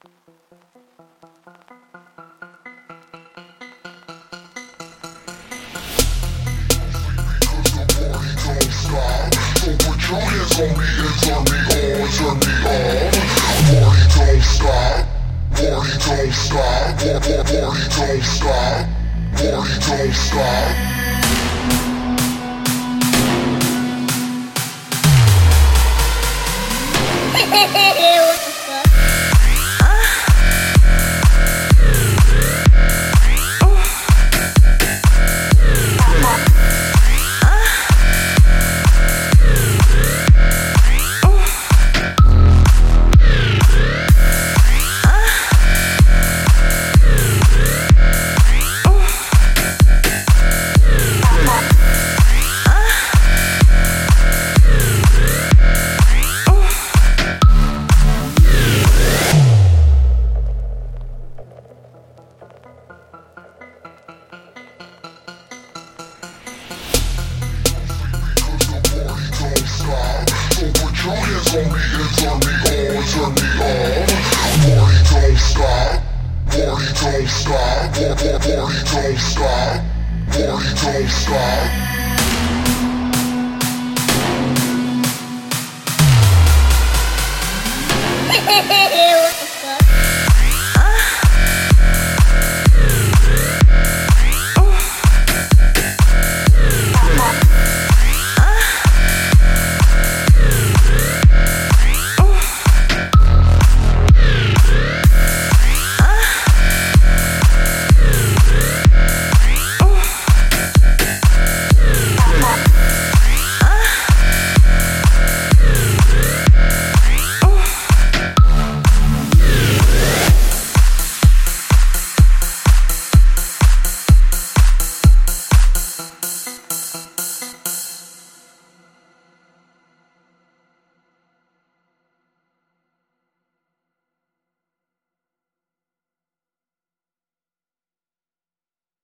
Don't stop. on turn me on, turn me on. Party don't stop, party don't stop, party don't stop, party don't stop. Hehehehe